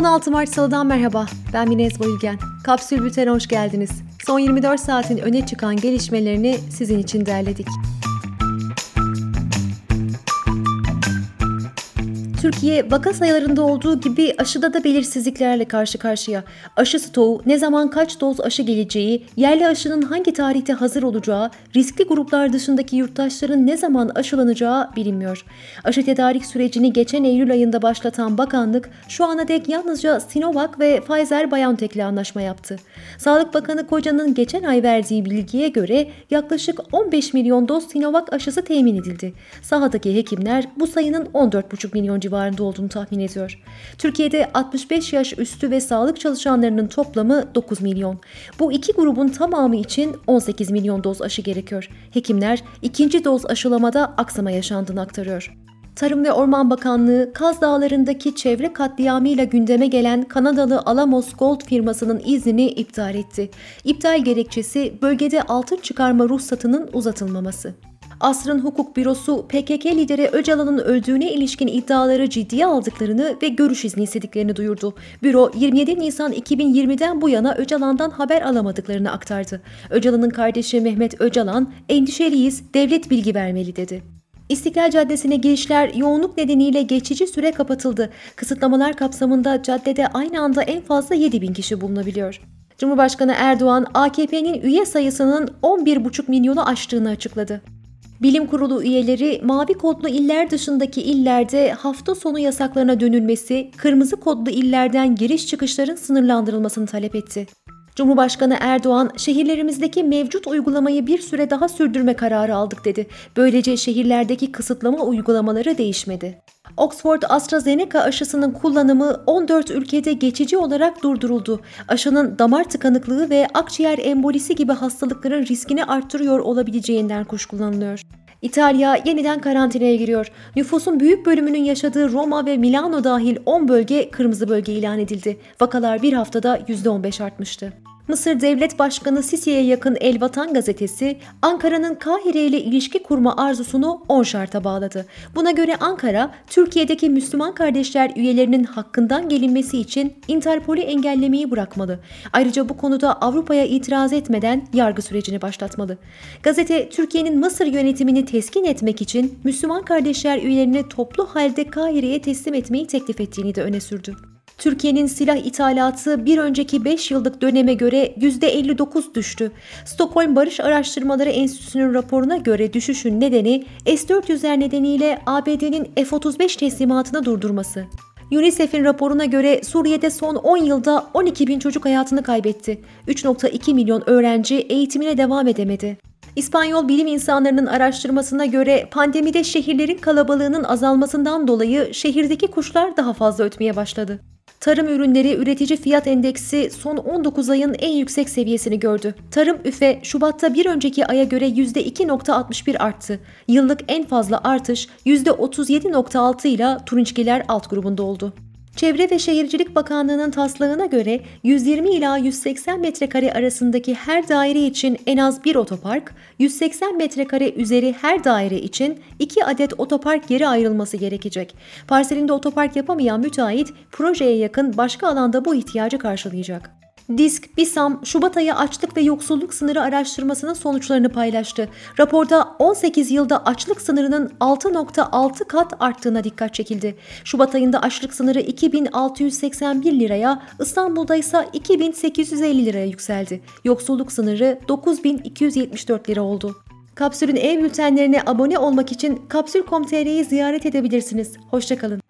16 Mart Salı'dan merhaba. Ben Minez Boyülgen. Kapsül Bülten'e hoş geldiniz. Son 24 saatin öne çıkan gelişmelerini sizin için derledik. Türkiye vaka sayılarında olduğu gibi aşıda da belirsizliklerle karşı karşıya. Aşı stoğu, ne zaman kaç doz aşı geleceği, yerli aşının hangi tarihte hazır olacağı, riskli gruplar dışındaki yurttaşların ne zaman aşılanacağı bilinmiyor. Aşı tedarik sürecini geçen Eylül ayında başlatan bakanlık şu ana dek yalnızca Sinovac ve Pfizer-BioNTech ile anlaşma yaptı. Sağlık Bakanı Koca'nın geçen ay verdiği bilgiye göre yaklaşık 15 milyon doz Sinovac aşısı temin edildi. Sahadaki hekimler bu sayının 14,5 milyon civarında civarında olduğunu tahmin ediyor. Türkiye'de 65 yaş üstü ve sağlık çalışanlarının toplamı 9 milyon. Bu iki grubun tamamı için 18 milyon doz aşı gerekiyor. Hekimler ikinci doz aşılamada aksama yaşandığını aktarıyor. Tarım ve Orman Bakanlığı, Kaz Dağları'ndaki çevre katliamıyla gündeme gelen Kanadalı Alamos Gold firmasının iznini iptal etti. İptal gerekçesi bölgede altın çıkarma ruhsatının uzatılmaması. Asrın Hukuk Bürosu PKK lideri Öcalan'ın öldüğüne ilişkin iddiaları ciddiye aldıklarını ve görüş izni istediklerini duyurdu. Büro 27 Nisan 2020'den bu yana Öcalan'dan haber alamadıklarını aktardı. Öcalan'ın kardeşi Mehmet Öcalan, endişeliyiz, devlet bilgi vermeli dedi. İstiklal Caddesi'ne girişler yoğunluk nedeniyle geçici süre kapatıldı. Kısıtlamalar kapsamında caddede aynı anda en fazla 7 bin kişi bulunabiliyor. Cumhurbaşkanı Erdoğan, AKP'nin üye sayısının 11,5 milyonu aştığını açıkladı. Bilim Kurulu üyeleri mavi kodlu iller dışındaki illerde hafta sonu yasaklarına dönülmesi, kırmızı kodlu illerden giriş çıkışların sınırlandırılmasını talep etti. Cumhurbaşkanı Erdoğan, şehirlerimizdeki mevcut uygulamayı bir süre daha sürdürme kararı aldık dedi. Böylece şehirlerdeki kısıtlama uygulamaları değişmedi. Oxford AstraZeneca aşısının kullanımı 14 ülkede geçici olarak durduruldu. Aşının damar tıkanıklığı ve akciğer embolisi gibi hastalıkların riskini arttırıyor olabileceğinden kuşkulanılıyor. İtalya yeniden karantinaya giriyor. Nüfusun büyük bölümünün yaşadığı Roma ve Milano dahil 10 bölge kırmızı bölge ilan edildi. Vakalar bir haftada %15 artmıştı. Mısır Devlet Başkanı Sisi'ye yakın El Vatan gazetesi Ankara'nın Kahire ile ilişki kurma arzusunu 10 şarta bağladı. Buna göre Ankara, Türkiye'deki Müslüman kardeşler üyelerinin hakkından gelinmesi için Interpol'ü engellemeyi bırakmalı. Ayrıca bu konuda Avrupa'ya itiraz etmeden yargı sürecini başlatmalı. Gazete, Türkiye'nin Mısır yönetimini teskin etmek için Müslüman kardeşler üyelerini toplu halde Kahire'ye teslim etmeyi teklif ettiğini de öne sürdü. Türkiye'nin silah ithalatı bir önceki 5 yıllık döneme göre %59 düştü. Stockholm Barış Araştırmaları Enstitüsü'nün raporuna göre düşüşün nedeni S-400'ler nedeniyle ABD'nin F-35 teslimatını durdurması. UNICEF'in raporuna göre Suriye'de son 10 yılda 12 bin çocuk hayatını kaybetti. 3.2 milyon öğrenci eğitimine devam edemedi. İspanyol bilim insanlarının araştırmasına göre pandemide şehirlerin kalabalığının azalmasından dolayı şehirdeki kuşlar daha fazla ötmeye başladı. Tarım ürünleri üretici fiyat endeksi son 19 ayın en yüksek seviyesini gördü. Tarım üfe Şubat'ta bir önceki aya göre %2.61 arttı. Yıllık en fazla artış %37.6 ile turunçgiler alt grubunda oldu. Çevre ve Şehircilik Bakanlığı'nın taslağına göre 120 ila 180 metrekare arasındaki her daire için en az bir otopark, 180 metrekare üzeri her daire için 2 adet otopark yeri ayrılması gerekecek. Parselinde otopark yapamayan müteahhit projeye yakın başka alanda bu ihtiyacı karşılayacak. Disk, BİSAM, Şubat ayı açlık ve yoksulluk sınırı araştırmasının sonuçlarını paylaştı. Raporda 18 yılda açlık sınırının 6.6 kat arttığına dikkat çekildi. Şubat ayında açlık sınırı 2681 liraya, İstanbul'da ise 2850 liraya yükseldi. Yoksulluk sınırı 9274 lira oldu. Kapsül'ün ev bültenlerine abone olmak için kapsül.com.tr'yi ziyaret edebilirsiniz. Hoşçakalın.